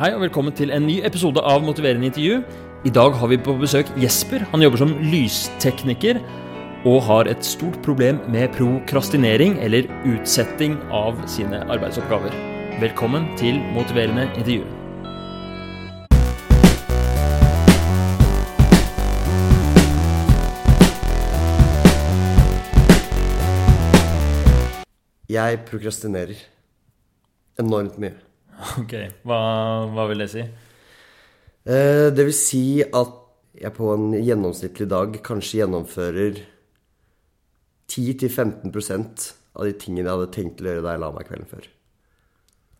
Hei og velkommen til en ny episode av Motiverende intervju. I dag har vi på besøk Jesper. Han jobber som lystekniker og har et stort problem med prokrastinering, eller utsetting av sine arbeidsoppgaver. Velkommen til Motiverende intervju. Jeg prokrastinerer enormt mye. Ok, hva, hva vil det si? Eh, det vil si at jeg på en gjennomsnittlig dag kanskje gjennomfører 10-15% av de tingene jeg hadde tenkt å gjøre da jeg la meg kvelden før.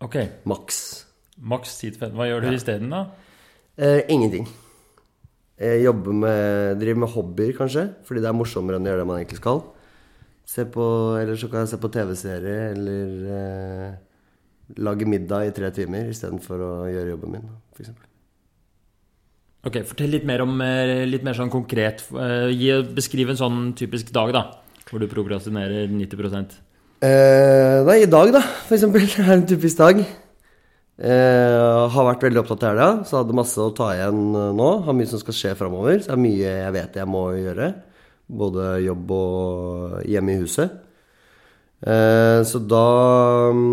Ok, Maks. maks 10-15. Hva gjør du isteden, da? Eh, ingenting. Jeg jobber med, driver med hobbyer, kanskje, fordi det er morsommere enn å gjøre det man egentlig skal. Se på, eller så kan jeg se på TV-serie, eller eh, lage middag i tre timer istedenfor å gjøre jobben min, f.eks. Ok, Fortell litt mer om eh, litt mer sånn konkret. eh, Gi, beskriv en sånn typisk dag, da. Hvor du prokrastinerer 90 Eh, nei, i dag, da, for eksempel, er en typisk dag. Eh, har vært veldig opptatt av helga, så hadde masse å ta igjen eh, nå. Har mye som skal skje framover, så det er mye jeg vet jeg må gjøre. Både jobb og hjemme i huset. Eh, så da eh,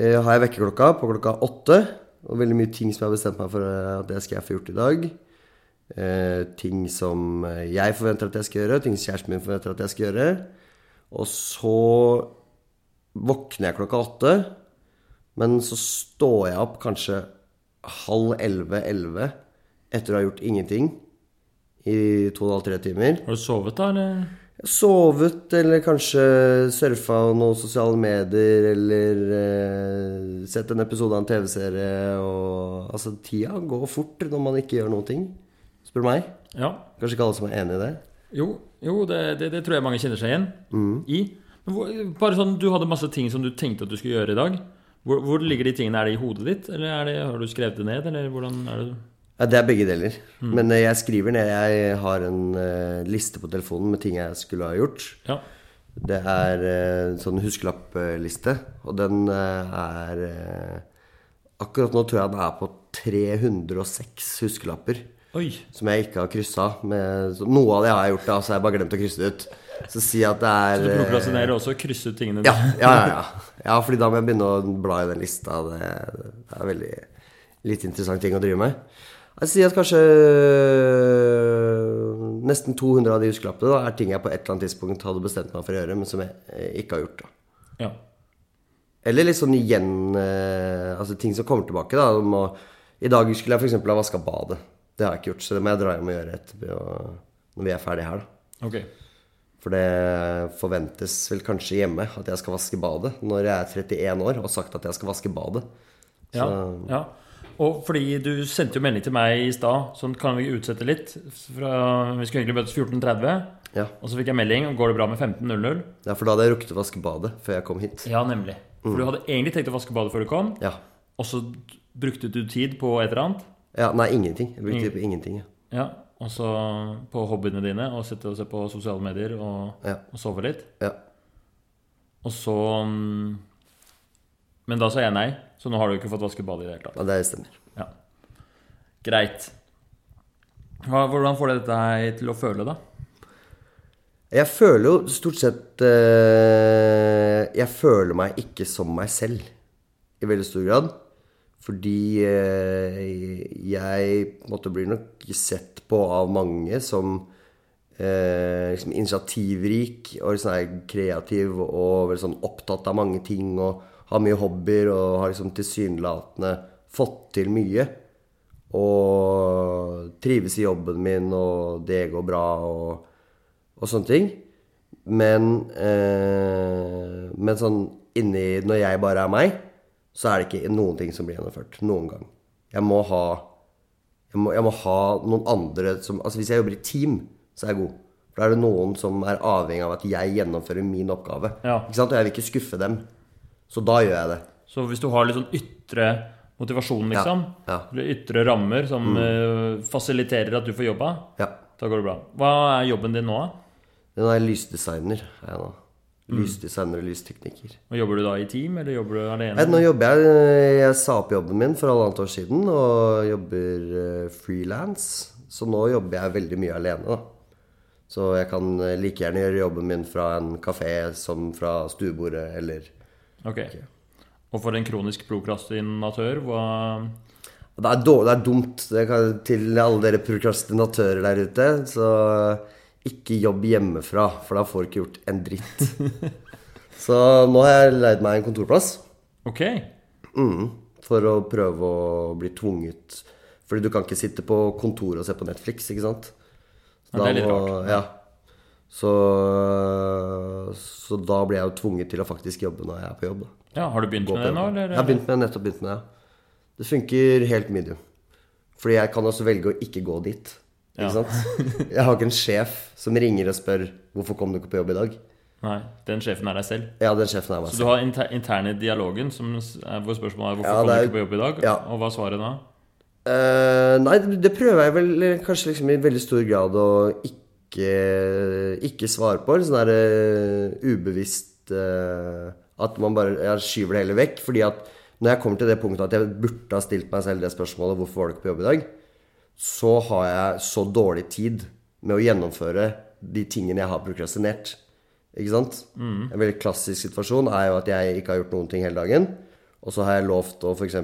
har jeg vekkerklokka på klokka åtte. Og veldig mye ting som jeg har bestemt meg for eh, at det skal jeg få gjort i dag. Eh, ting som jeg forventer at jeg skal gjøre, ting som kjæresten min forventer at jeg skal gjøre. Og så våkner jeg klokka åtte, men så står jeg opp kanskje halv elleve-elleve etter å ha gjort ingenting i to og en halv, tre timer. Har du sovet, da? eller? Sovet, eller kanskje surfa noen sosiale medier, eller eh, sett en episode av en TV-serie. Og altså, tida går fort når man ikke gjør noen ting, spør du meg. Ja. Kanskje ikke alle som er enig i det. Jo, jo det, det, det tror jeg mange kjenner seg igjen i. Men hvor, bare sånn, Du hadde masse ting som du tenkte at du skulle gjøre i dag. Hvor, hvor ligger de tingene? Er det i hodet ditt, eller er det, har du skrevet det ned? Eller hvordan er det? Ja, Det er begge deler. Men eh, jeg skriver ned Jeg har en uh, liste på telefonen med ting jeg skulle ha gjort. Ja. Det er en en sånn huskelappliste, og den uh, er Akkurat nå tror jeg den er på 306 huskelapper Oi. som jeg ikke har kryssa. Med, noe av det har jeg gjort, da, så har jeg bare glemt å krysse det ut. Så si at det er Så du prokrastinerer også? Krysse ut tingene? ja, ja, ja, ja. ja, fordi da må jeg begynne å bla i den lista. Det, det er veldig litt interessant ting å drive med. Jeg sier at kanskje øh, nesten 200 av de huskelappene da, er ting jeg på et eller annet tidspunkt hadde bestemt meg for å gjøre, men som jeg eh, ikke har gjort. da. Ja. Eller litt sånn igjen eh, Altså ting som kommer tilbake. da Må, I dag skulle jeg f.eks. ha vaska badet. Det har jeg ikke gjort, så det må jeg dra hjem og gjøre etterpå når vi er ferdige her. da Ok. For det forventes vel kanskje hjemme at jeg skal vaske badet når jeg er 31 år og har sagt at jeg skal vaske badet. Ja, ja. Og fordi du sendte jo melding til meg i stad, sånn kan vi utsette litt. Fra, vi skulle egentlig møtes 14.30, Ja. og så fikk jeg melding. Går det bra med 15.00? ja, for da hadde jeg rukket å vaske badet før jeg kom hit. Ja, nemlig. For du hadde egentlig tenkt å vaske badet før du kom, Ja. og så brukte du tid på et eller annet. ja nei, ingenting. Jeg brukte tid på ingenting. Ja. Ja, Og så på hobbyene dine, og sitte og se på sosiale medier og, Ja. og sove litt. Ja. Og så mm, Men da sa jeg nei, så nå har du ikke fått vasket badet i det hele tatt. ja, det stemmer. Ja. Greit. Hva, hvordan får det deg til å føle, da? Jeg føler jo stort sett eh, Jeg føler meg ikke som meg selv i veldig stor grad. Fordi eh, jeg måtte bli nok sett på av mange som eh, liksom initiativrik og sånn kreativ og sånn opptatt av mange ting og har mye hobbyer og har liksom tilsynelatende fått til mye. Og trives i jobben min, og det går bra og, og sånne ting. Men, eh, men sånn inni Når jeg bare er meg, så er det ikke noen ting som blir gjennomført. Noen gang. Jeg må ha jeg må, jeg må ha noen andre som Altså Hvis jeg jobber i team, så er jeg god. For da er det noen som er avhengig av at jeg gjennomfører min oppgave. Ja. Ikke sant? Og jeg vil ikke skuffe dem. Så da gjør jeg det. Så hvis du har litt sånn ytre motivasjon, liksom, ja. ja. ytre rammer som mm. fasiliterer at du får jobba, Ja. da går det bra. Hva er jobben din nå, da? Den er lysdesigner. Er jeg nå. Lysdesigner og lystekniker. Og Jobber du da i team, eller jobber du alene? Nå jobber jeg Jeg sa opp jobben min for halvannet år siden og jobber uh, frilans. Så nå jobber jeg veldig mye alene, da. Så jeg kan eh, like gjerne gjøre jobben min fra en kafé som fra stuebordet eller Ok. Og for en kronisk prokrastinatør, hva Det er, dårlig, det er dumt det kan, til alle dere prokrastinatører der ute. Så ikke jobb hjemmefra, for da får du ikke gjort en dritt. så nå har jeg leid meg en kontorplass. Ok. Mm, for å prøve å bli tvunget Fordi du kan ikke sitte på kontoret og se på Netflix, ikke sant? Ja, det er litt rart. Ja. Så, så da blir jeg jo tvunget til å faktisk jobbe når jeg er på jobb. Da. Ja, Har du begynt med det nå, eller? Jeg har begynt med, nettopp begynt med det. ja. Det funker helt medium. Fordi jeg kan også velge å ikke gå dit. Ikke Ja. sant? Jeg har ikke en sjef som ringer og spør 'Hvorfor kom du ikke på jobb i dag?' Nei, den sjefen er deg selv. Ja, den sjefen er meg Så du har inter interne dialogen som hvor spørsmålet er hvorfor Ja, kom du ikke på jobb i dag? ja. Og hva er svaret da? Uh, nei, det- det prøver jeg vel eh, kanskje liksom i veldig stor grad å ikke, ikke svare på. Sånn der eh, ubevisst eh, At man bare jeg skyver det heller vekk. Fordi at når jeg kommer til det punktet at jeg burde ha stilt meg selv det spørsmålet 'Hvorfor var du ikke på jobb i dag?' så har jeg så dårlig tid med å gjennomføre de tingene jeg har prokrastinert. Ikke sant? En veldig klassisk situasjon er jo at jeg ikke har gjort noen ting hele dagen. Og så har jeg lovt å f.eks.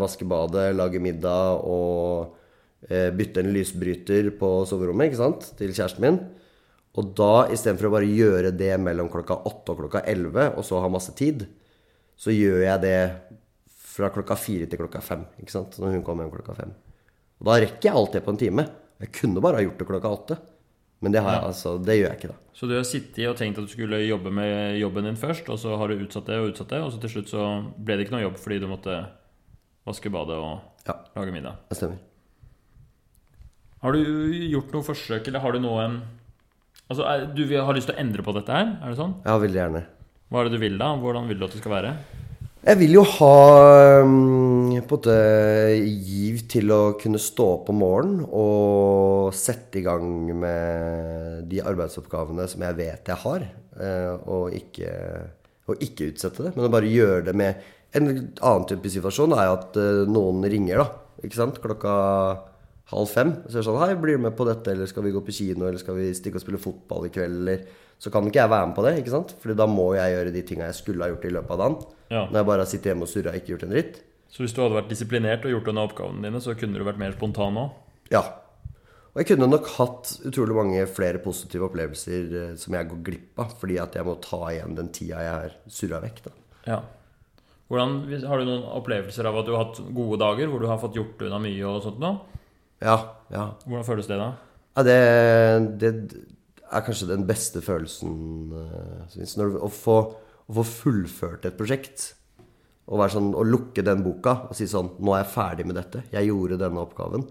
vaske badet, lage middag og eh, bytte en lysbryter på soverommet ikke sant? til kjæresten min. Og da, istedenfor å bare gjøre det mellom klokka åtte og klokka elleve, og så ha masse tid, så gjør jeg det fra klokka fire til klokka fem. Ikke sant? Når hun kommer hjem klokka fem. Og da rekker jeg alt det på en time. Jeg kunne bare ha gjort det klokka åtte. Men det, jeg, altså, det gjør jeg ikke, da. Så du har sittet og tenkt at du skulle jobbe med jobben din først, og så har du utsatt det og utsatt det, og så til slutt så ble det ikke noe jobb fordi du måtte vaske badet og Ja, lage middag. det stemmer. Har du gjort noe forsøk, eller har du noen Altså, er, du har lyst til å endre på dette her? Er det sånn? Ja, veldig gjerne. Hva er det du vil, da? Hvordan vil du at det skal være? Jeg vil jo ha um, på en måte giv til å kunne stå opp om morgenen og sette i gang med de arbeidsoppgavene som jeg vet jeg har, eh, og ikke, og ikke utsette det. Men å bare gjøre det med En annen type situasjon er at eh, noen ringer, da. Ikke sant? Klokka halv fem. Så er det sånn Hei, blir du med på dette, eller skal vi gå på kino, eller skal vi stikke og spille fotball i kveld, eller Så kan ikke jeg være med på det, ikke sant? Fordi da må jeg gjøre de tinga jeg skulle ha gjort i løpet av dagen. Ja. Når jeg bare har sittet hjemme og surra og ikke gjort en dritt. Så hvis du hadde vært disiplinert og gjort denne oppgavene dine, så kunne du vært mer spontan nå? Ja. Og jeg kunne nok hatt utrolig mange flere positive opplevelser eh, som jeg går glipp av, fordi at jeg må ta igjen den tida jeg har surra vekk. da. Ja. Hvordan, har du noen opplevelser av at du har hatt gode dager hvor du har fått gjort unna mye og sånt nå? Ja, ja. Hvordan føles det da? ja det, det er kanskje den beste følelsen eh, som du, å, få, å få fullført et prosjekt. Å, sånn, å lukke den boka og si sånn Nå er jeg ferdig med dette. Jeg gjorde denne oppgaven,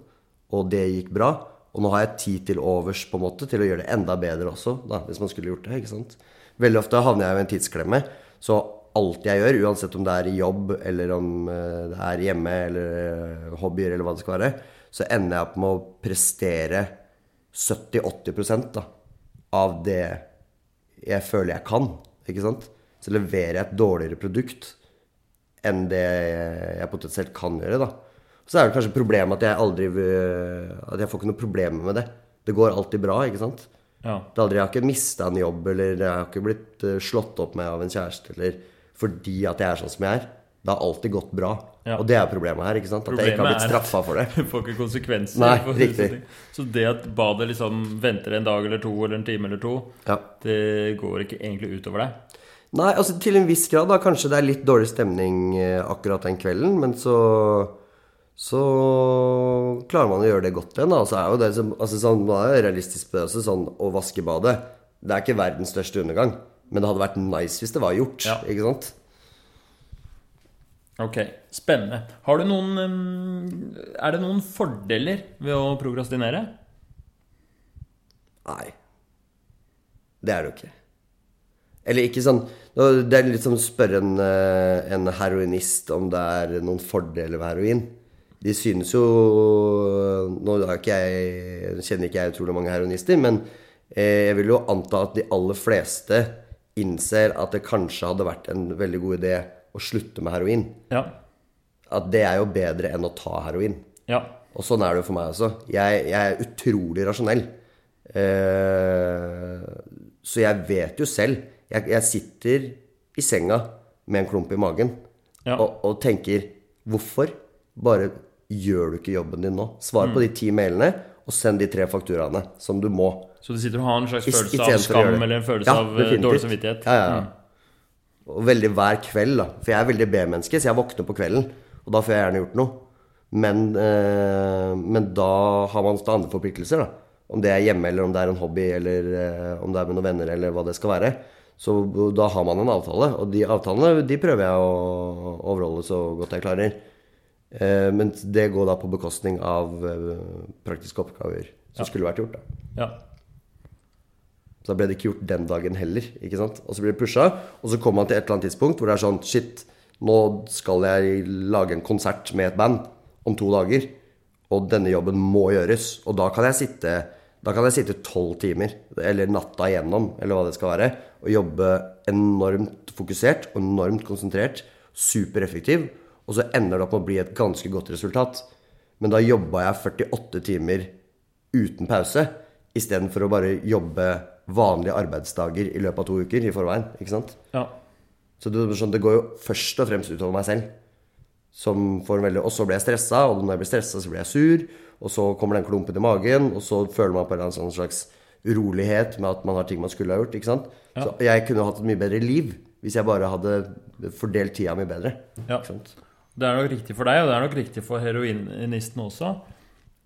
og det gikk bra. Og nå har jeg tid til overs på en måte til å gjøre det enda bedre også, da, hvis man skulle gjort det. ikke sant? Veldig ofte havner jeg i en tidsklemme. Så alt jeg gjør, uansett om det er i jobb, eller om eh, det er hjemme, eller eh, hobbyer, eller hva det skal være, så ender jeg opp med å prestere 70-80 da, av det jeg føler jeg kan. Ikke sant? Så leverer jeg et dårligere produkt enn det jeg potensielt kan gjøre. da. Så er det kanskje problemet at jeg aldri At jeg får ikke noe problemer med det. Det går alltid bra, ikke sant? Ja. Det er aldri, jeg har ikke mista en jobb, eller jeg har ikke blitt eh, slått opp med av en kjæreste, eller fordi at jeg er sånn som jeg er. Det har alltid gått bra. Ja. Og det er problemet her. ikke sant? At jeg ikke har blitt straffa for det. Du får ikke konsekvenser. Nei, for riktig. Så det at badet liksom venter en dag eller to eller en time eller to, Ja. det går ikke egentlig utover deg. Nei, altså til en viss grad. da Kanskje det er litt dårlig stemning eh, akkurat den kvelden, men så så klarer man å gjøre det godt igjen. da. Altså, er jo det som, altså sånn, Man er realistisk på det også. Sånn, å vaske badet Det er ikke verdens største undergang. Men det hadde vært nice hvis det var gjort. Ja. Ikke sant? Ok, spennende. Noen um, Er det noen fordeler ved å prokrastinere? Nei. Det er det jo ikke. Eller ikke sånn Det er litt som å spørre en, eh, en heroinist om det er noen fordeler ved heroin. De synes jo Nå ikke jeg, kjenner ikke jeg utrolig mange heroinister, men eh, jeg vil jo anta at de aller fleste innser at det kanskje hadde vært en veldig god idé å slutte med heroin. Ja. At det er jo bedre enn å ta heroin. Ja. Og sånn er det jo for meg også. Jeg, jeg er utrolig rasjonell. Eh, så jeg vet jo selv jeg, jeg sitter i senga med en klump i magen Ja. og, og tenker Hvorfor? Bare gjør du ikke jobben din nå? Svar Mm. på de ti mailene, og send de tre fakturaene som du må. Så du sitter og har en slags I- følelse av skam eller en følelse Ja, av eh, dårlig samvittighet? Ja, ja, ja. Og veldig hver kveld, da. For jeg er veldig B-menneske, så jeg våkner på kvelden. Og da får jeg gjerne gjort noe. Men, eh, men da har man andre forpliktelser, da. Om det er hjemme, eller om det er en hobby, eller eh, om det er med noen venner, eller hva det skal være. Så da har man en avtale. Og de avtalene de prøver jeg å overholde så godt jeg klarer. Eh, men det går da på bekostning av eh, praktiske oppgaver som skulle vært gjort, da. Ja. Så da ble det ikke gjort den dagen heller. ikke sant? Og så blir det pusha, og så kommer man til et eller annet tidspunkt hvor det er sånn Shit, nå skal jeg lage en konsert med et band om to dager. Og denne jobben må gjøres. Og da kan jeg sitte da kan jeg sitte tolv timer, eller natta igjennom, eller hva det skal være, og jobbe enormt fokusert og enormt konsentrert, supereffektiv, og så ender det opp med å bli et ganske godt resultat. Men da jobba jeg 48 timer uten pause, istedenfor å bare jobbe vanlige arbeidsdager i løpet av to uker i forveien. ikke sant? ja. Så det, sånn, det går jo først og fremst utover meg selv. Som får en veldig, og så blir jeg stressa, og når jeg blir stressa, så blir jeg sur. Og så kommer den klumpen i magen, og så føler man på en eller annen slags urolighet med at man har ting man skulle ha gjort. ikke sant? Så jeg kunne hatt et mye bedre liv hvis jeg bare hadde fordelt tida mi bedre. Ja. Ikke sant? Det er nok riktig for deg, og det er nok riktig for heroinisten også.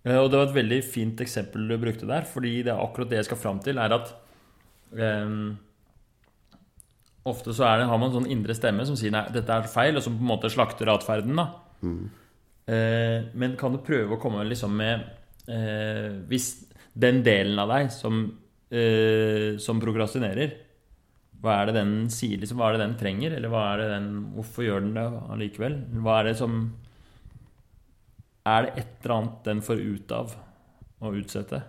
Eh, Og det var et veldig fint eksempel du brukte der, fordi det er akkurat det jeg skal fram til, er at eh, Ofte så det, har man en sånn indre stemme som sier nei, dette er feil, og som på en måte slakter atferden. da. Eh, men kan du prøve å komme liksom med uh, Hvis den delen av deg som, uh, som prokrastinerer hva er det den sier, liksom? Hva er det den trenger? Eller hva er det den Hvorfor gjør den det allikevel? Hva er det som Er det et eller annet den får ut av å utsette?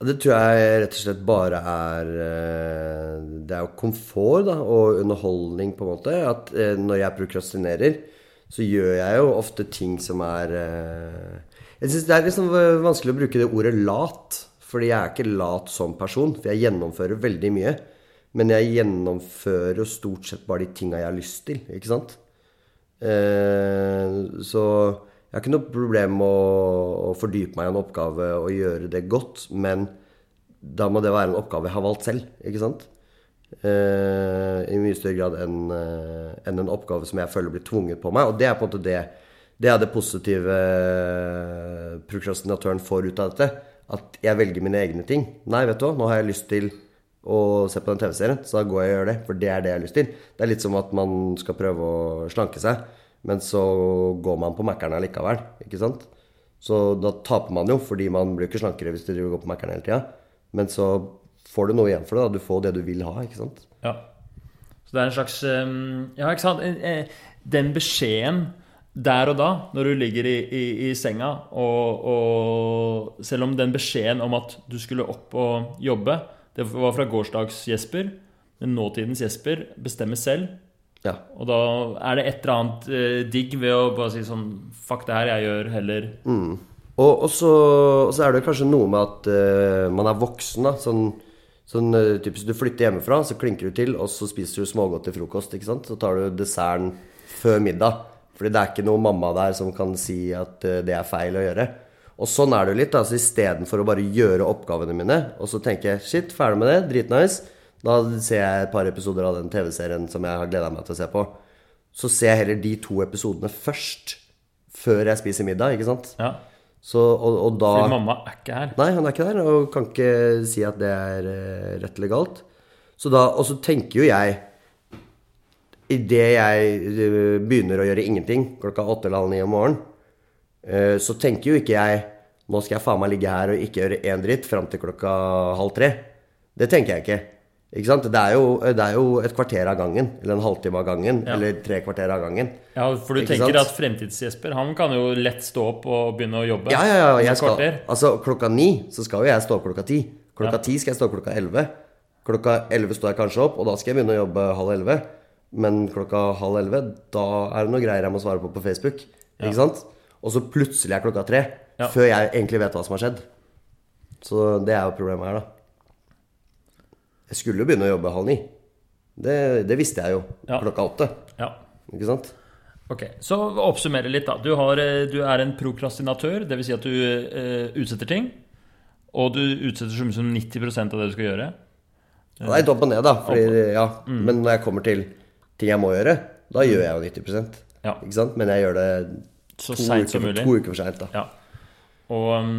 Det tror jeg rett og slett bare er eh, Det er jo komfort da, og underholdning, på en måte. At eh, når jeg prokrastinerer, så gjør jeg jo ofte ting som er eh, Jeg syns det er liksom vanskelig å bruke det ordet lat. Fordi jeg er ikke lat som person. For jeg gjennomfører veldig mye. Men jeg gjennomfører jo stort sett bare de tinga jeg har lyst til. Ikke sant? Så jeg har ikke noe problem med å, å fordype meg i en oppgave og gjøre det godt, men da må det være en oppgave jeg har valgt selv, ikke sant? Eh, I mye større grad enn eh, enn en oppgave som jeg føler blir tvunget på meg. Og det er på en måte det Det er det positive eh, prokrastinatøren får ut av dette. At jeg velger mine egne ting. Nei, vet du hva, nå har jeg lyst til å se på den TV-serien, så da går jeg og gjør det. For det er det jeg har lyst til. Det er litt som at man skal prøve å slanke seg, men så går man på Mækkern allikevel. Ikke sant? Så da taper man jo, fordi man blir ikke slankere hvis du driver og går på Mækkern hele tida. Men så får du noe igjen for det. da Du får det du vil ha, ikke sant? Ja. Så det er en slags eh, Ja, ikke sant? Eh, Den beskjeden der og da, når du ligger i, i, i senga, og, og selv om den beskjeden om at du skulle opp og jobbe, det var fra gårsdags Jesper, men nåtidens Jesper bestemmer selv. Ja. Og da er det et eller annet eh, digg ved å bare si sånn Fuck det her, jeg gjør heller Og, og, så, og så er det kanskje noe med at eh, man er voksen, da. Sånn, sånn uh, typisk du flytter hjemmefra, så klinker du til, og så spiser du smågodt til frokost. ikke sant? Så tar du desserten før middag. Fordi det er ikke noe mamma der som kan si at eh, det er feil å gjøre. Og sånn er det jo litt. altså Istedenfor å bare gjøre oppgavene mine, og så tenker jeg shit, ferdig med det, dritnice. Da ser jeg et par episoder av den TV-serien som jeg har gleda meg til å se på. Så ser jeg heller de to episodene først. Før jeg spiser middag, ikke sant? Ja. Så, og, og da Fordi mamma er ikke her. Nei, hun er ikke der, og kan ikke si at det er eh, rett eller galt. Så da, og så tenker jo jeg Idet jeg eh, begynner å gjøre ingenting klokka åtte eller halv ni om morgenen, eh, så tenker jo ikke jeg nå skal jeg faen meg ligge her og ikke gjøre én dritt fram til klokka halv tre. Det tenker jeg ikke. Ikke sant? Det er, jo, det er jo et kvarter av gangen, eller en halvtime av gangen, Ja. eller tre kvarter av gangen. Ja, For du Ikke tenker sant? at Fremtids-Jesper Han kan jo lett stå opp og begynne å jobbe? Ja, ja, ja. Jeg skal, altså, klokka ni så skal jo jeg stå opp klokka ti. Klokka Ja. ti skal jeg stå opp klokka elleve. Klokka 11 står jeg kanskje opp, og da skal jeg begynne å jobbe halv 11. Men klokka halv 11, da er det noe greier jeg må svare på på Facebook. Ikke sant? Og så plutselig er klokka tre. Ja. Før jeg egentlig vet hva som har skjedd. Så det er jo problemet her, da. Jeg skulle jo begynne å jobbe halv ni. Det, det visste jeg jo Ja. klokka åtte. Ja. Ikke sant? Ok, Så oppsummere litt, da. Du, har, eh, du er en prokrastinatør, dvs. Si at du uh, utsetter ting. Og du utsetter så mye som 90% av det du skal gjøre. Ja, det er litt opp og ned, da. Fordi, ja. Men når jeg kommer til ting jeg må gjøre, da gjør jeg jo 90% Ja. Ikke sant? Men jeg gjør det Så to, uker, to uker for seint. Ja. Og um,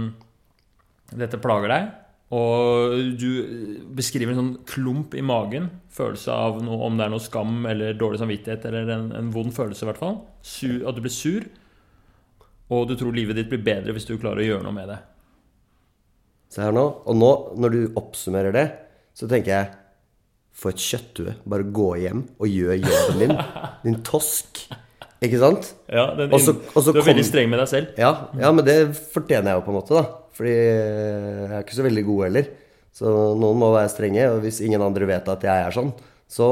dette plager deg. Og du beskriver en sånn klump i magen. Følelse av noe, om det er noe skam eller dårlig samvittighet eller en, en vond følelse, i hvert fall. Sur, at du blir sur. Og du tror livet ditt blir bedre hvis du klarer å gjøre noe med det. Se her nå. Og nå, når du oppsummerer det, så tenker jeg For et kjøtthue. Bare gå hjem og gjør jobben din. Din tosk. Ikke sant? Ja, den, også, også du er veldig streng med deg selv. Ja, ja, men det fortjener jeg jo på en måte, da. Fordi jeg er ikke så veldig god heller. Så noen må være strenge, og hvis ingen andre vet at jeg er sånn, så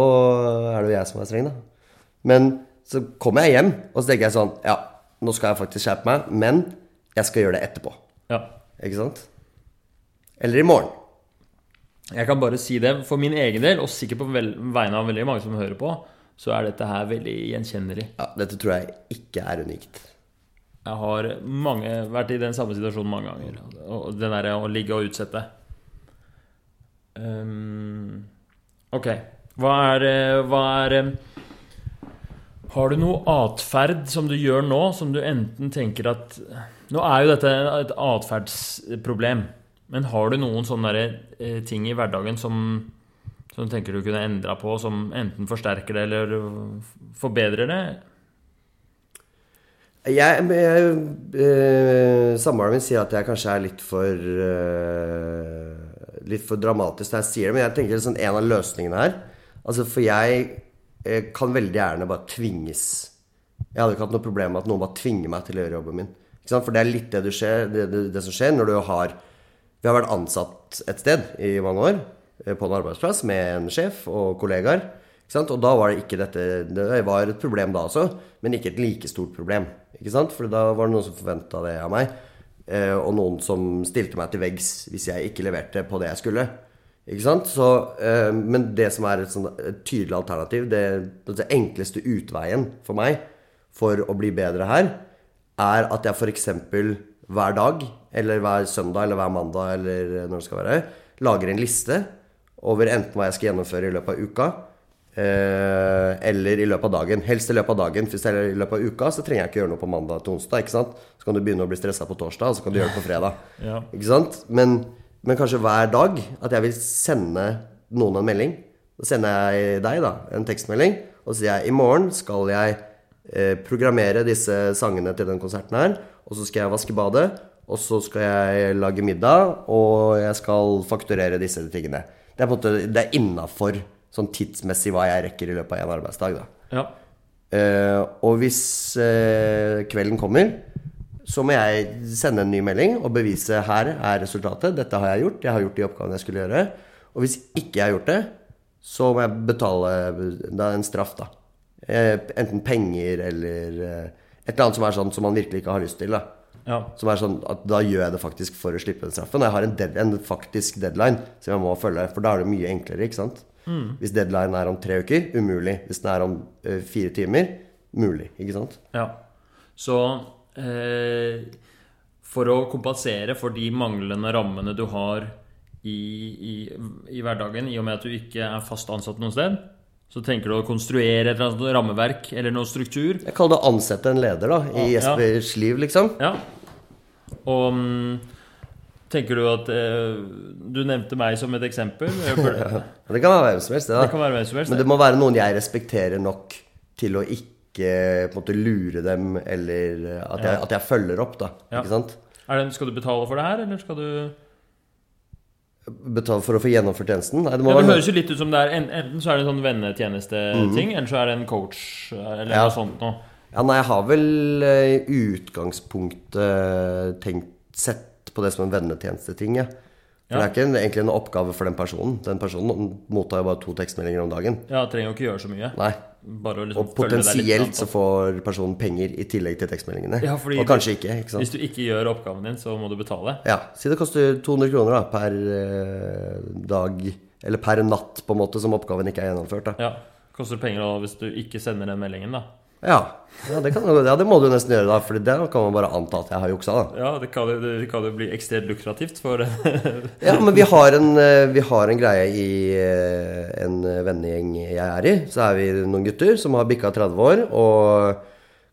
er det jo jeg som er streng, da. Men så kommer jeg hjem, og så tenker jeg sånn Ja, nå skal jeg faktisk skjerpe meg, men jeg skal gjøre det etterpå. Ja. Ikke sant? Eller i morgen. Jeg kan bare si det for min egen del, og sikkert på vegne av veldig mange som hører på, så er dette her veldig gjenkjennelig. Ja, dette tror jeg ikke er unikt. Jeg har mange, vært i den samme situasjonen mange ganger. Og den derre å ligge og utsette. Um, ok. Hva er, eh, hva er eh, Har du noe atferd som du gjør nå, som du enten tenker at Nå er jo dette et atferdsproblem, men har du noen sånne der, eh, ting i hverdagen som, som du tenker du kunne endra på, som enten forsterker det eller forbedrer det? Jeg, jeg eh, Samboeren min sier at jeg kanskje er litt for eh, Litt for dramatisk når jeg sier det, men jeg tenker sånn en av løsningene her Altså, for jeg eh, kan veldig gjerne bare tvinges Jeg hadde ikke hatt noe problem med at noen bare tvinger meg til å gjøre jobben min. For det er litt det, skjer, det, det, det som skjer når du har Vi har vært ansatt et sted i mange år, eh, på en arbeidsplass, med en sjef og kollegaer. Og da var det ikke dette Det var et problem da også, men ikke et like stort problem. Ikke sant? For da var det noen som forventa det av meg. eh, Og noen som stilte meg til veggs hvis jeg ikke leverte på det jeg skulle. Ikke? Så, eh, men det som er et, sånt, et tydelig alternativ, det, det enkleste utveien for meg for å bli bedre her, er at jeg f.eks. hver dag, eller hver søndag eller hver mandag, eller når det skal være, lager en liste over enten hva jeg skal gjennomføre i løpet av uka, eh, eller i løpet av dagen. Helst i løpet av dagen. Hvis det er i løpet av uka, så trenger jeg ikke gjøre noe på mandag til onsdag. ikke sant? Så kan du begynne å bli stressa på torsdag, og så kan du gjøre det på fredag. Ja. Ikke sant? Men, men kanskje hver dag at jeg vil sende noen en melding. Så sender jeg deg da, en tekstmelding, og så sier jeg i morgen skal jeg eh, programmere disse sangene til den konserten her, og så skal jeg vaske badet, og så skal jeg lage middag, og jeg skal fakturere disse tingene. Det er på en måte, det er innafor sånn tidsmessig hva jeg rekker i løpet av en arbeidsdag. da. Ja. Uh, og hvis uh, kvelden kommer, så må jeg sende en ny melding og bevise her er resultatet. Dette har jeg gjort. Jeg har gjort de oppgavene jeg skulle gjøre. Og hvis ikke jeg har gjort det, så må jeg betale en straff, da. Uh, enten penger eller et eller annet som er sånn som man virkelig ikke har lyst til. da. Ja. Som er sånn at Da gjør jeg det faktisk for å slippe den straffen. Jeg har en, dead, en faktisk deadline som jeg må følge, for da er det mye enklere. ikke sant? Hvis deadline er om tre uker, umulig. Hvis den er om eh, fire timer, mulig. ikke sant? Ja. Så eh, for å kompensere for de manglende rammene du har i, i, i hverdagen, i og med at du ikke er fast ansatt noe sted, så tenker du å konstruere et rammeverk eller noe struktur. Jeg kaller det å ansette en leder da, i Ja. Jespers liv, liksom. Ja. Og mm, tenker du at eh, Du nevnte meg som et eksempel. Jeg Det kan være hvem som helst. Det, da. Det helst. Men det må være noen jeg respekterer nok til å ikke måte lure dem, eller at jeg, at jeg følger opp, da. Ja. Ikke sant? Det, skal du betale for det her, eller skal du Betale for å få gjennomført tjenesten? Nei, det må ja, Det høres jo litt ut som det er Enten så er det en sånn vennetjenesteting, eller så er det en coach eller Mhm. Ja. noe sånt noe. Ja, nei, jeg har vel eh, i utgangspunktet tenkt Sett på det som en vennetjenesteting, ja. For det er ikke en, egentlig en oppgave for den personen. Den personen mottar jo bare to tekstmeldinger om dagen. Ja, trenger jo ikke gjøre så mye. Nei. Bare å liksom Og potensielt så får personen penger i tillegg til tekstmeldingene. Ja, og kanskje ikke. ikke? Hvis du ikke gjør oppgaven din, så må du betale. Ja, Si det koster 200 kroner da, per eh, dag, eller per natt, på en måte, som oppgaven ikke er gjennomført. da. Ja. Koster penger da hvis du ikke sender den meldingen, da. Ja, ja, det, kan, ja, det må du nesten gjøre, da, for det kan man bare anta at jeg har juksa. da. Ja, det kan det kan jo bli ekstremt lukrativt for Ja, men vi har en, eh, vi har en greie i eh, en vennegjeng jeg er i. Så er vi noen gutter som har bikka 30 år, og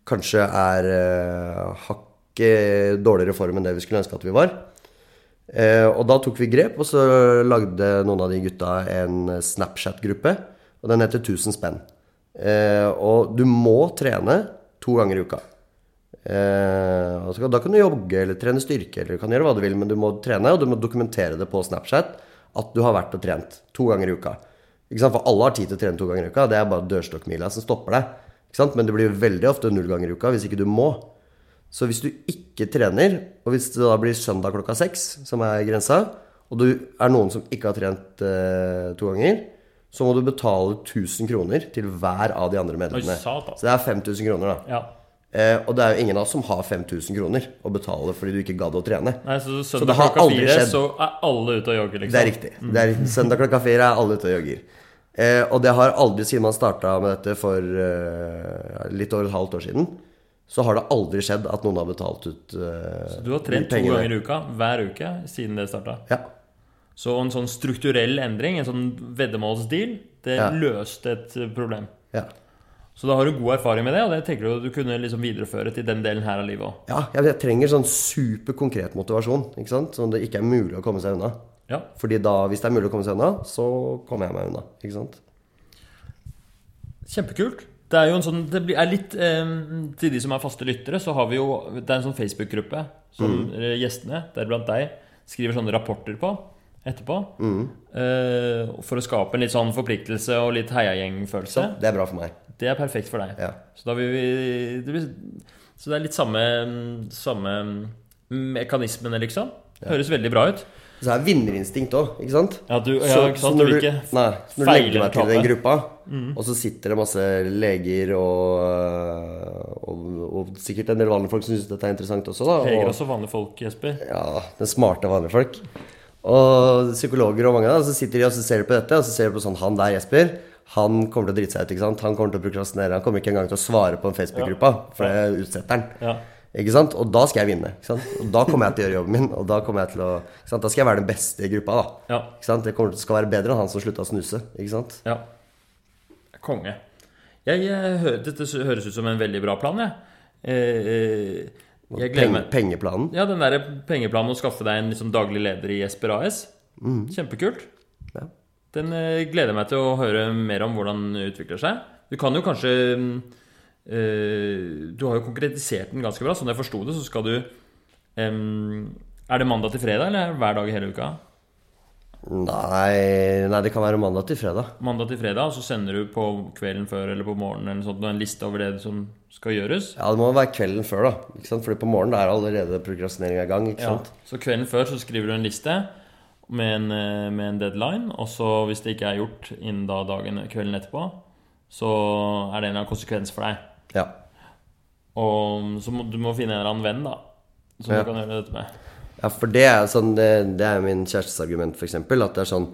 kanskje er uh, hakket dårligere form enn det vi skulle ønske at vi var. Eh, og da tok vi grep, og så lagde noen av de gutta en Snapchat-gruppe. Og den heter 1000 spenn. Eh, og du må trene to ganger i uka. Eh, kan- da kan du jogge eller trene styrke, eller du kan gjøre hva du vil, men du må trene, og du må dokumentere det på Snapchat at du har vært og trent to ganger i uka. For alle har tid til å trene to ganger i uka. Det er bare dørstokkmila som stopper deg. Men det blir veldig ofte null ganger i uka hvis ikke du må. Så hvis du ikke trener, og hvis det da blir søndag klokka seks, som er grensa, og du er noen som ikke har trent eh, to ganger, så må du betale 1000 kroner til hver av de andre medlemmene. Så det er 5000 kroner, da. Ja. Eh, og det er jo ingen av oss som har 5000 kroner å betale fordi du ikke gadd å trene. Nei, så Så det har aldri fire, skjedd. så er alle ute og jogger, liksom. Det er riktig. Det er, søndag klokka fire er alle ute og jogger. Eh, og det har aldri, siden man starta med dette for eh, litt over et halvt år siden, så har det aldri skjedd at noen har betalt ut eh, Du har trent to ganger i uka hver uke siden det starta. Ja. Så en sånn strukturell endring, en sånn veddemålsdeal, det Ja. løste et eh, problem. ja. Så da har du god erfaring med det, og det tenker du du kunne liksom videreføre til den delen her av livet òg. Ja, jeg, jeg trenger sånn superkonkret motivasjon, ikke sant? Sånn det ikke er mulig å komme seg unna. Ja. Fordi da, hvis det er mulig å komme seg unna, så kommer jeg meg unna. Ikke sant? Kjempekult. Det er jo en sånn Det er litt eh, Til de som er faste lyttere, så har vi jo Det er en sånn Facebook-gruppe som mm. gjestene, deriblant deg, skriver sånne rapporter på etterpå. Eh, for å skape en litt sånn forpliktelse og litt heiagjengfølelse. Det er bra for meg. Det er perfekt for deg. Ja. Så vi det blir, Så det er litt samme Samme mekanismene, liksom. Høres veldig bra ut. Så er vinnerinstinkt òg, ikke sant? Ja, du, ja, ikke ikke så sant? når Du du, nei, så når du legger deg til den gruppa, gruppa, og så sitter det masse leger og, og, og sikkert en del vanlige folk som syns dette er interessant også, da. Leger Og, også vanlige folk, Jesper. ja, den smarte vanlige folk. Og psykologer og mange da, så sitter de og ser på dette, og så ser de på sånn Han der, Jesper, han kommer til å drite seg ut, ikke sant? Han kommer til å prokrastinere. Han kommer ikke engang til å svare på en Facebook-gruppa, for det utsetter han. Ja. Ikke sant? Og da skal jeg vinne. Ikke sant? Og da kommer jeg til å gjøre jobben min. Og da kommer jeg til å ikke sant? Da skal jeg være den beste i gruppa. da Ja. Ikke sant? Det kommer til, skal være bedre enn han som slutta å snuse. Ikke sant? Ja. Konge. Jeg, jeg, dette høres ut som en veldig bra plan, jeg. Eh, eh, jeg Peng, pengeplanen. Ja, den der pengeplanen å skaffe deg en liksom daglig leder i Jesper AS. Kjempekult. Ja. Den eh, gleder jeg meg til å høre mer om hvordan den utvikler seg. Du kan jo kanskje mm, eh, Du har jo konkretisert den ganske bra. Sånn jeg forsto det, så skal du øh, Er det mandag til fredag, eller er hver dag i hele uka? Nei, nei, det kan være mandag til fredag. Mandag til fredag, og så sender du på kvelden før eller på morgenen eller sånt, en liste over det som skal gjøres. Ja, det må være kvelden før, da. Ikke sant? Fordi på morgenen er allerede prokrastineringa i gang. Ikke Ja. sant? Så kvelden før så skriver du en liste med en, eh, med en deadline, og så hvis det ikke er gjort innen da dagen kvelden etterpå, så er det en eller annen konsekvens for deg. Ja. Og så må du må finne en eller annen venn, da, som Ja. du kan gjøre dette med. Ja, for det er sånn Det, det er min kjærestes argument, f.eks. At det er sånn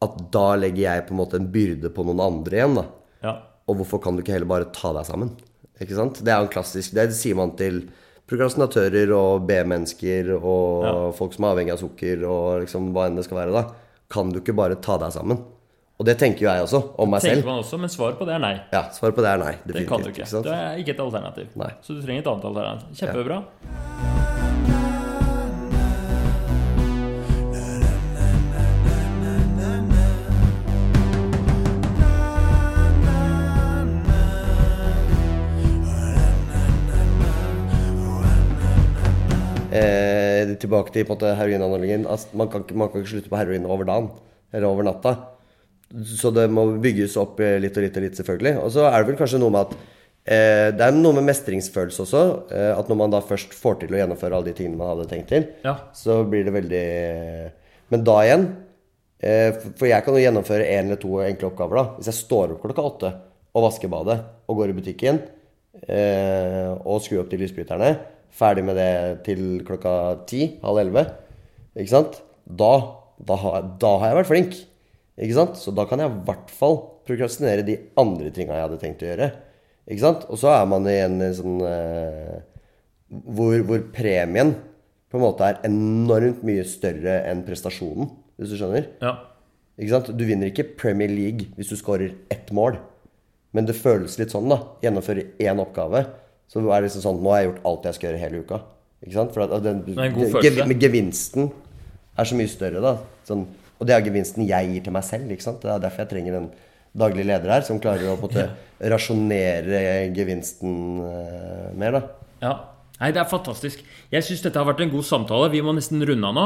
at da legger jeg på en måte en byrde på noen andre igjen, da. Ja. Og hvorfor kan du ikke heller bare ta deg sammen? Ikke sant? Det er jo en klassisk Det sier man til prokrastinatører og B-mennesker og Ja. folk som er avhengig av sukker og liksom hva enn det skal være, da. Kan du ikke bare ta deg sammen? Og det tenker jo jeg også, om meg selv. man også, men svaret på det er nei. Ja, Svaret på det er nei. Det kan du ikke. ikke. Det er ikke et alternativ. Nei. Så du trenger et annet alternativ. Kjempebra. Eh, tilbake til på en måte heroinanalogien. Altså, man, kan ikke- man kan ikke slutte på heroin over dagen. Eller over natta. Så det må bygges opp eh, litt og litt og litt, selvfølgelig. Og så er det vel kanskje noe med at eh, Det er noe med mestringsfølelse også. Eh, at når man da først får til å gjennomføre alle de tingene man hadde tenkt til, Ja. så blir det veldig Men da igjen eh, for- jeg kan jo gjennomføre én eller to enkle oppgaver. da Hvis jeg står opp klokka åtte og vasker badet og går i butikken eh, og skrur opp de lysbryterne, ferdig med det til klokka ti, halv elleve, ikke sant? Da, da, har, da har jeg vært flink. Ikke sant? Så da kan jeg i hvert fall prokrastinere de andre tinga jeg hadde tenkt å gjøre. Ikke sant? Og så er man i en sånn eh, hvor, hvor premien på en måte er enormt mye større enn prestasjonen, hvis du skjønner. Ja. Ikke sant? Du vinner ikke Premier League hvis du skårer ett mål. Men det føles litt sånn, da. Gjennomføre én oppgave. Så er det liksom sånn Nå har jeg gjort alt jeg skal gjøre hele uka. Ikke sant? For at den, gev- gevinsten er så mye større, da. Sånn, og det er gevinsten jeg gir til meg selv. Ikke sant? Det er derfor jeg trenger en daglig leder her, som klarer å på en måte rasjonere gevinsten uh, mer, da. Ja. Nei, det er fantastisk. Jeg syns dette har vært en god samtale. Vi må nesten runde av nå.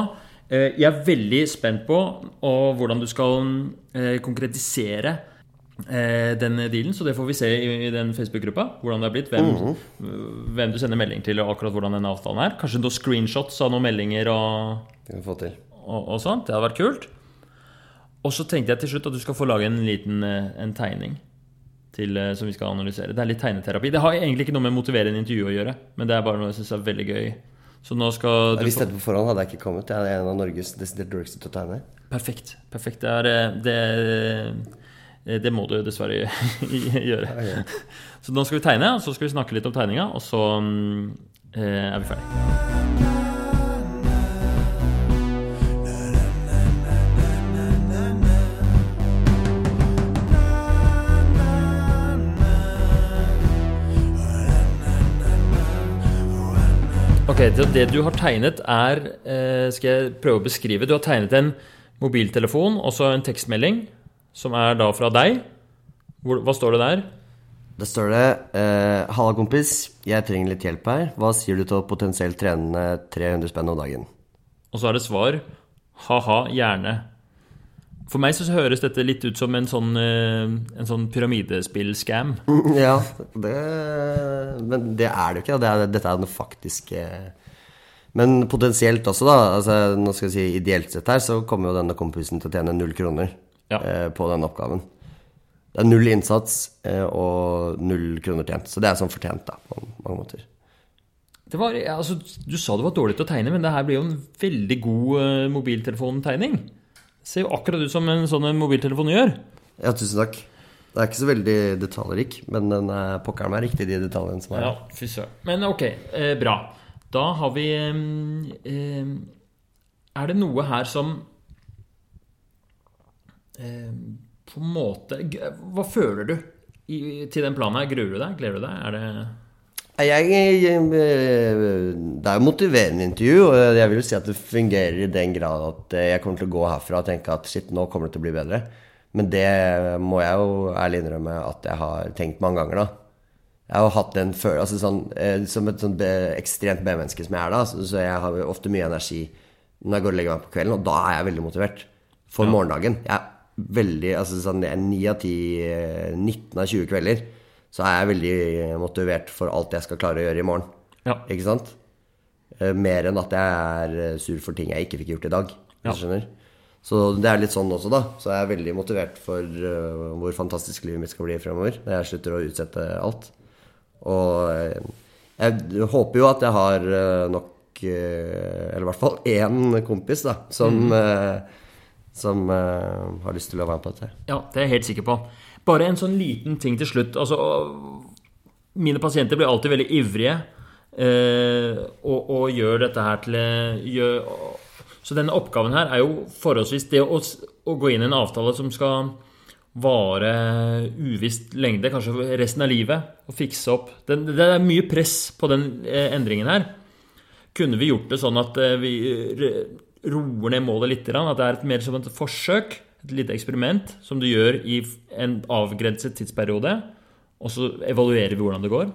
Eh, Jeg er veldig spent på hvordan du skal eh, konkretisere den dealen. Så det får vi se i den Facebook-gruppa. Hvordan det har blitt. Hvem, hvem du sender melding til, og akkurat hvordan den avtalen er. Kanskje noen screenshots av noen meldinger og, og, og sånt. Det hadde vært kult. Og så tenkte jeg til slutt at du skal få lage en liten eh, en tegning til, eh, som vi skal analysere. Det er litt tegneterapi. Det har egentlig ikke noe med motiverende intervju å gjøre, men det er bare noe jeg syns er veldig gøy. Så nå skal du Hvis dette på forhånd hadde jeg ikke kommet. Jeg er en av Norges desidert dårligste til å tegne. Perfekt. Perfekt. Det er eh, det, eh, det må du dessverre gjøre. Så nå skal vi tegne, og så skal vi snakke litt om tegninga, og så mm, eh, er vi ferdige. Ok, det, det du har tegnet er eh, Skal jeg prøve å beskrive? Du har tegnet en mobiltelefon og så en tekstmelding, som er da fra deg. Hvor, hva står det der? Da står det eh, Halla, kompis. Jeg trenger litt hjelp her. Hva sier du til å potensielt trene 300 spenn om dagen? Og så er det svar ha-ha, gjerne. For meg så høres dette litt ut som en sånn, eh, en sånn pyramidespill-scam. ja, det Men det er det jo ikke. Det er, dette er den faktiske Men potensielt også, da. Altså, nå skal jeg si Ideelt sett her så kommer jo denne kompisen til å tjene null kroner Ja. eh, på den oppgaven. Det er null innsats eh, og null kroner tjent. Så det er sånn fortjent, da, på mange måter. Det var, altså, du sa det var dårlig til å tegne, men det her blir jo en veldig god eh, mobiltelefontegning. Det ser jo akkurat ut som en sånn mobiltelefon gjør. Ja, tusen takk. Det er ikke så veldig detaljrik, men den er pokker meg riktig, de detaljene som er Ja, fy søren. Men ok, eh, bra. Da har vi eh, Er det noe her som På en måte Hva føler du i, til den planen her? Gruer du deg? Gleder du deg? Er det Jeg, jeg, det er jo motiverende intervju, og jeg vil jo si at det fungerer i den grad at jeg kommer til å gå herfra og tenke at shit, nå kommer det til å bli bedre. Men det må jeg jo ærlig innrømme at jeg har tenkt mange ganger, da. Jeg har jo hatt den før, altså sånn, eh, Som et sånn ekstremt B-menneske som jeg er, da, så, jeg har ofte mye energi når jeg går og legger meg på kvelden, og da er jeg veldig motivert for morgendagen. Jeg er veldig, altså sånn, jeg er 9 av 10, eh, 19 av 20 kvelder, så er jeg veldig motivert for alt jeg skal klare å gjøre i morgen. Ja. Ikke sant? Eh, Mer enn at jeg er eh, sur for ting jeg ikke fikk gjort i dag. Ja. skjønner? Så det er litt sånn også, da. Så jeg er veldig motivert for uh, hvor fantastisk livet mitt skal bli fremover. Når jeg slutter å utsette alt. Og eh, jeg håper jo at jeg har eh, nok eh, Eller i hvert fall én kompis, da, som, eh, som uh, har lyst til å være med på dette. Ja, det er jeg helt sikker på. Bare en sånn liten ting til slutt. Altså, mine pasienter blir alltid veldig ivrige uh, og, og gjør dette her til gjør, Så denne oppgaven her er jo forholdsvis det å, å gå inn i en avtale som skal vare uvisst lengde, kanskje resten av livet, og fikse opp den, Det er mye press på den eh, endringen her. Kunne vi gjort det sånn at eh, vi eh, roer ned målet litt? At det er mer som et forsøk, et lite eksperiment, som du gjør i en avgrenset tidsperiode, og så evaluerer vi hvordan det går?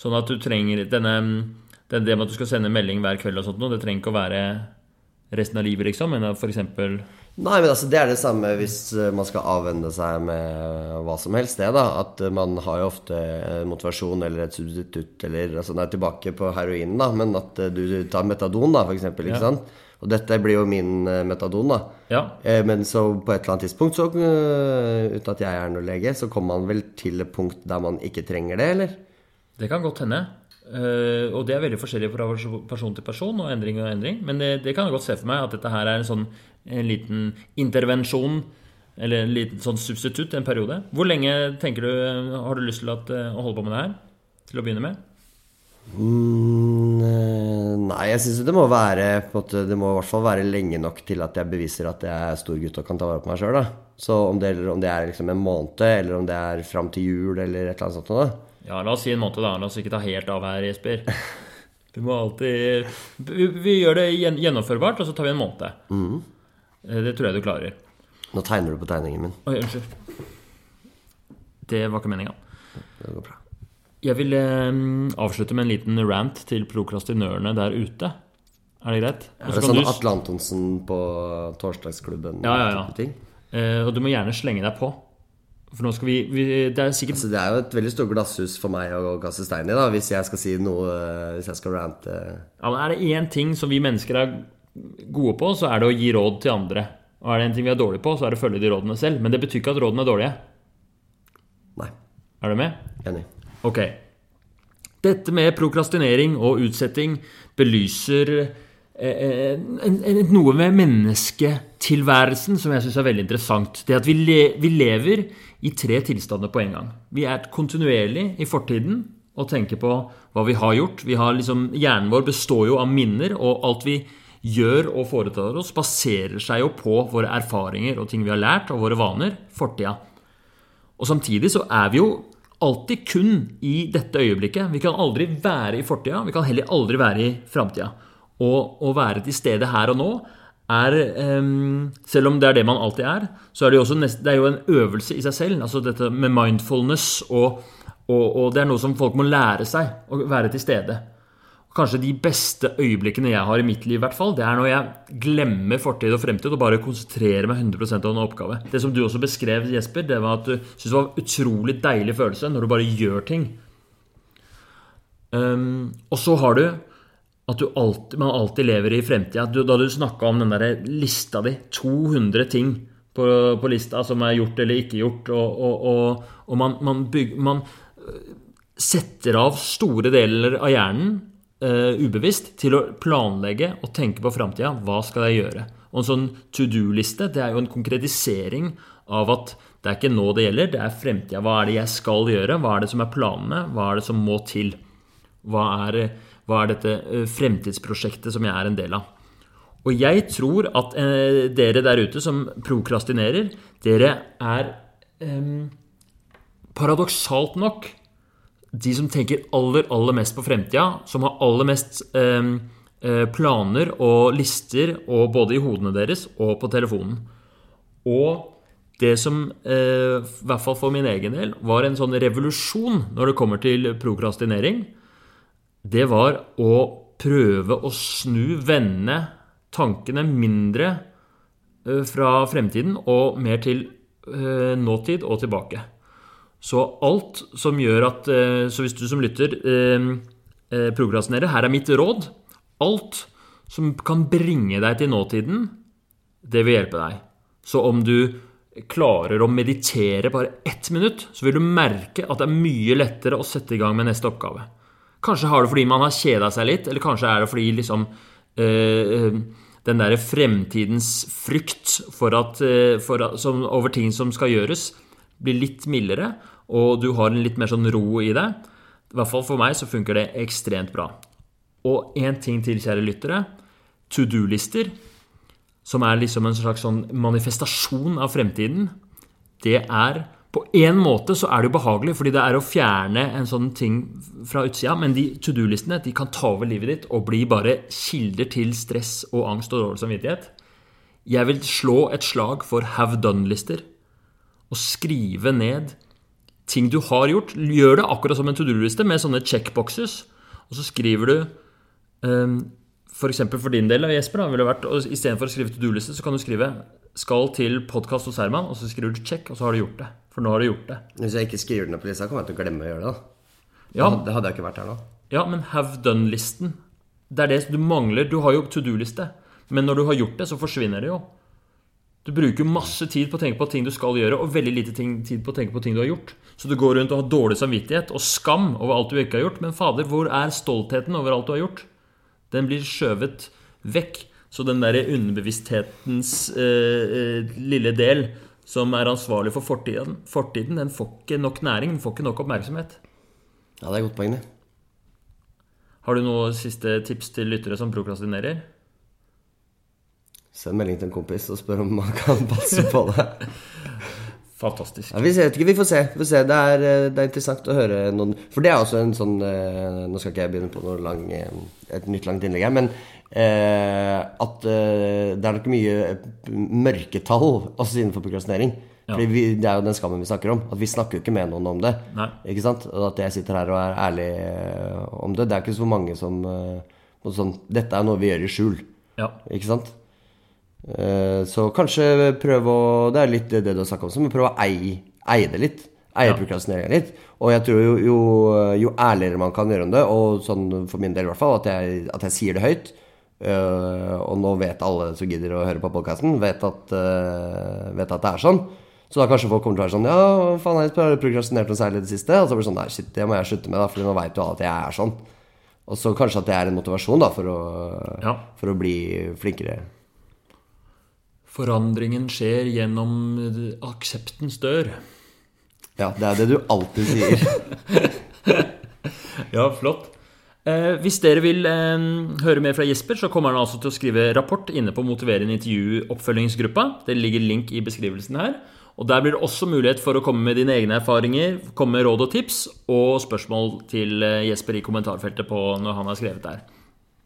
Sånn at du trenger denne den, Det med at du skal sende melding hver kveld og sånt, noe, det trenger ikke å være resten av livet, liksom, men f.eks. Nei, men altså, det er det samme hvis eh, man skal avvenne seg med hva som helst, det, da. At eh, man har jo ofte eh, motivasjon eller et substitutt eller Altså, nå er tilbake på heroinen, da, men at eh, du tar metadon, da, for eksempel, ikke Ja. sant. Og dette blir jo min eh, metadon, da. Ja. Eh, Men så på et eller annet tidspunkt, så, eh, uten at jeg er noen lege, så kommer man vel til et punkt der man ikke trenger det, eller? Det kan godt hende. Og det er veldig forskjellig fra person til person og endring og endring. Men det, det kan jeg godt se for meg at dette her er en sånn en liten intervensjon. Eller en liten sånn substitutt en periode. Hvor lenge tenker du har du lyst til at, å holde på med det her? Til å begynne med? Mm, eh, nei, jeg syns det må være måte, Det må i hvert fall være lenge nok til at jeg beviser at jeg er stor gutt og kan ta vare på meg sjøl. Så om det, om det er liksom en måned, eller om det er fram til jul, eller et eller annet sånt da. Ja, la oss si en måned, da. La oss ikke ta helt av her, Jesper. Vi må alltid Vi, vi gjør det gjennomførbart, og så tar vi en måned. Mm. Det tror jeg du klarer. Nå tegner du på tegningen min. Oi, unnskyld. Det var ikke meninga. Det går bra. Jeg vil eh, avslutte med en liten rant til prokrastinørene der ute. Er det greit? Og Er det sånn du- Atle Antonsen på torsdagsklubben? Ja, ja, ja. Eh, og du må gjerne slenge deg på. For nå skal vi, vi Det er sikkert altså, det er jo et veldig stort glasshus for meg å kaste stein i, da, hvis jeg skal si noe eh, Hvis jeg skal rante. ja, men Er det én ting som vi mennesker er gode på, så er det å gi råd til andre. Og er det en ting vi er dårlige på, så er det å følge de rådene selv. Men det betyr ikke at rådene er dårlige. Nei. Er du med? Enig. Ok. Dette med prokrastinering og utsetting belyser eh, en, noe med mennesketilværelsen som jeg syns er veldig interessant. Det at vi, le, vi lever i tre tilstander på en gang. Vi er kontinuerlig i fortiden og tenker på hva vi har gjort. Vi har liksom, hjernen vår består jo av minner, og alt vi gjør og foretar oss, baserer seg jo på våre erfaringer og ting vi har lært, og våre vaner, fortida. Og samtidig så er vi jo alltid kun i dette øyeblikket. Vi kan aldri være i fortida, vi kan heller aldri være i framtida. Og å være til stede her og nå er ehm, Selv om det er det man alltid er, så er det jo nest, det er jo en øvelse i seg selv. Altså dette med mindfulness og, og, og det er noe som folk må lære seg, å være til stede. Kanskje de beste øyeblikkene jeg har i mitt liv, i hvert fall, det er når jeg glemmer fortid og fremtid og bare konsentrerer meg 100% om en oppgave. Det som du også beskrev, Jesper, det var at du syntes det var en utrolig deilig følelse når du bare gjør ting. Um, og så har du at du alltid, man alltid lever i fremtida. Da du snakka om den der lista di, 200 ting på, på lista som er gjort eller ikke gjort, og, og, og, og man, man, bygger, man øh, setter av store deler av hjernen eh, ubevisst til å planlegge og tenke på framtida. Hva skal jeg gjøre? Og en sånn to do-liste det er jo en konkretisering av at det er ikke nå det gjelder, det er fremtida. Hva er det jeg skal gjøre? Hva er det som er planene? Hva er det som må til? Hva er, hva er dette eh, fremtidsprosjektet som jeg er en del av? Og jeg tror at eh, dere der ute som prokrastinerer, dere er eh, paradoksalt nok de som tenker aller, aller mest på fremtida, som har aller mest eh, eh, planer og lister og både i hodene deres og på telefonen. Og det som, eh, i hvert fall for min egen del, var en sånn revolusjon når det kommer til prokrastinering, det var å prøve å snu, vende tankene mindre eh, fra fremtiden og mer til eh, nåtid og tilbake. Så alt som gjør at eh, Så hvis du som lytter eh, eh, prokrastinerer, her er mitt råd. Alt som kan bringe deg til nåtiden, det vil hjelpe deg. Så om du klarer å meditere bare ett minutt, så vil du merke at det er mye lettere å sette i gang med neste oppgave. Kanskje har det fordi man har kjeda seg litt, eller kanskje er det fordi liksom øh, den der fremtidens frykt for at, for som, over ting som skal gjøres, blir litt mildere, og du har en litt mer sånn ro i det. I hvert fall for meg så funker det ekstremt bra. Og én ting til, kjære lyttere. To do-lister, som er liksom en slags sånn manifestasjon av fremtiden, det er På én måte så er det jo behagelig, fordi det er å fjerne en sånn ting fra utsida, men de to do-listene de kan ta over livet ditt og bli bare kilder til stress og angst og dårlig samvittighet. Jeg vil slå et slag for have done-lister. Og skrive ned ting du har gjort. Gjør det akkurat som en to do-liste med sånne checkboxes. Og så skriver du ehm, For eksempel for din del, Jesper, da, ville vært og istedenfor å skrive to do-liste, så kan du skrive 'skal til podkast hos Herman', og så skriver du 'check', og så har du gjort det. For nå har du gjort det. Hvis jeg ikke skriver den opp på lista, kommer jeg til å glemme å gjøre det. da Ja, Det hadde jeg ikke vært her nå. ja men have done-listen Det er det du mangler. Du har jo to do-liste, men når du har gjort det, så forsvinner det jo. Du bruker masse tid på å tenke på ting du skal gjøre, og veldig lite tid på å tenke på ting du har gjort. Så du går rundt og har dårlig samvittighet og skam over alt du ikke har gjort. Men fader, hvor er stoltheten over alt du har gjort? Den blir skjøvet vekk. Så den derre underbevissthetens eh, eh, lille del som er ansvarlig for fortiden, fortiden, den får ikke nok næring, den får ikke nok oppmerksomhet. Ja, det er godt poeng, det. Har du noen siste tips til lyttere som prokrastinerer? Send melding til en kompis og spør om man kan passe på det. Fantastisk. Ja, vi ser vi får se. Vi får se. Det, er, eh, det er interessant å høre noen For det er også en sånn eh, Nå skal ikke jeg begynne på noe lang, eh, et nytt langt innlegg her, men eh, at det er nok mye mørketall også innenfor prokrastinering. Ja. Vi, Det er jo den skammen vi snakker om. At vi snakker jo ikke med noen om det. Nei. Ikke sant? Og at jeg sitter her og er ærlig om det. Det er ikke så mange som sånn, Dette er noe vi gjør i skjul. Ja. Ikke sant? Eh, Så kanskje prøve å Det er litt det du har snakka om, men prøve å eie, eie det litt. Eie Ja. prokrastineringa litt. Og jeg tror jo, jo, jo ærligere man kan gjøre om det, og sånn for min del i hvert fall, at jeg, at jeg sier det høyt eh, Og nå vet alle som gidder å høre på podkasten, vet, eh, vet at det er sånn. Så da kanskje folk kommer til å være sånn Ja, faen, jeg har prokrastinert noe særlig i det siste? Og så blir det sånn Nei, shit, det må jeg slutte med, da, for nå veit jo alle at jeg er sånn. Og så kanskje at det er en motivasjon da for å, Ja. for å bli flinkere. Forandringen skjer gjennom akseptens dør. Ja, det er det du alltid sier. Ja, flott. Eh, hvis dere vil eh, høre mer fra Jesper, så kommer han altså til å skrive rapport inne på Motiverende intervju-oppfølgingsgruppa. Det ligger link i beskrivelsen her. Og Der blir det også mulighet for å komme med dine egne erfaringer, komme med råd og tips, og spørsmål til eh, Jesper i kommentarfeltet på når han har skrevet der.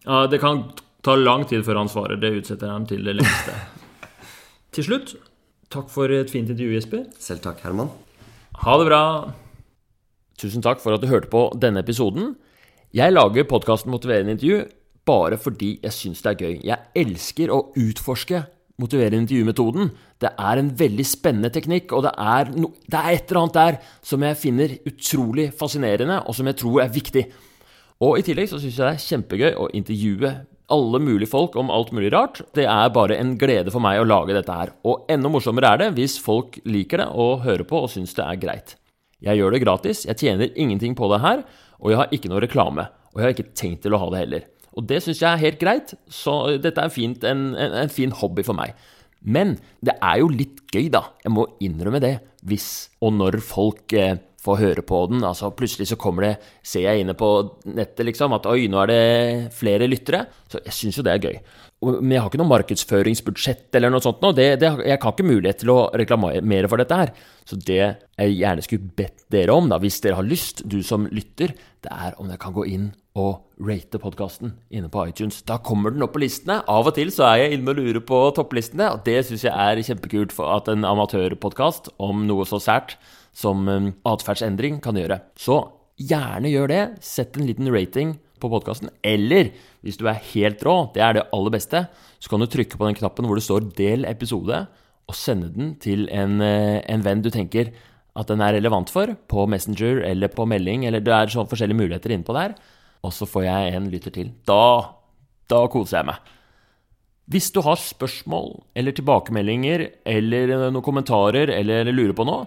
Ja, det kan ta lang tid før han svarer. Det utsetter han til det lengste. til slutt, takk for et fint intervju, Jesper. Selv takk, Herman. Ha det bra! Tusen takk for at du hørte på denne episoden. Jeg lager podkasten Motiverende intervju bare fordi jeg syns det er gøy. Jeg elsker å utforske motiverende intervjumetoden. Det er en veldig spennende teknikk, og det er, no, det er et eller annet der som jeg finner utrolig fascinerende, og som jeg tror er viktig. Og i tillegg så syns jeg det er kjempegøy å intervjue alle mulige folk om alt mulig rart. Det er bare en glede for meg å lage dette her. Og enda morsommere er det hvis folk liker det og hører på og syns det er greit. Jeg gjør det gratis, jeg tjener ingenting på det her, og jeg har ikke noe reklame. Og jeg har ikke tenkt til å ha det heller. Og det syns jeg er helt greit, så dette er fint, en, en, en fin hobby for meg. Men det er jo litt gøy, da. Jeg må innrømme det. Hvis og når folk eh, får høre på den. Altså Plutselig så kommer det, ser jeg inne på nettet liksom, at oi, nå er det flere lyttere. Så jeg syns jo det er gøy. Men jeg har ikke noe markedsføringsbudsjett eller noe sånt nå. Jeg har ikke mulighet til å reklamere for dette her. Så det jeg gjerne skulle bedt dere om, da, hvis dere har lyst, du som lytter, det er om dere kan gå inn og rate podkasten inne på iTunes. Da kommer den opp på listene. Av og til så er jeg inne og lurer på topplistene, og det syns jeg er kjempekult for at en amatørpodkast om noe så sært som um, atferdsendring kan gjøre. Så gjerne gjør det. Sett en liten rating på podkasten. Eller hvis du er helt rå, det er det aller beste, så kan du trykke på den knappen hvor det står 'del episode', og sende den til en, eh, en venn du tenker at den er relevant for, på Messenger eller på melding, eller det er sånn forskjellige muligheter innpå der. Og så får jeg en lytter til. Da, da koser jeg meg. Hvis du har spørsmål eller tilbakemeldinger eller noen kommentarer eller lurer på noe,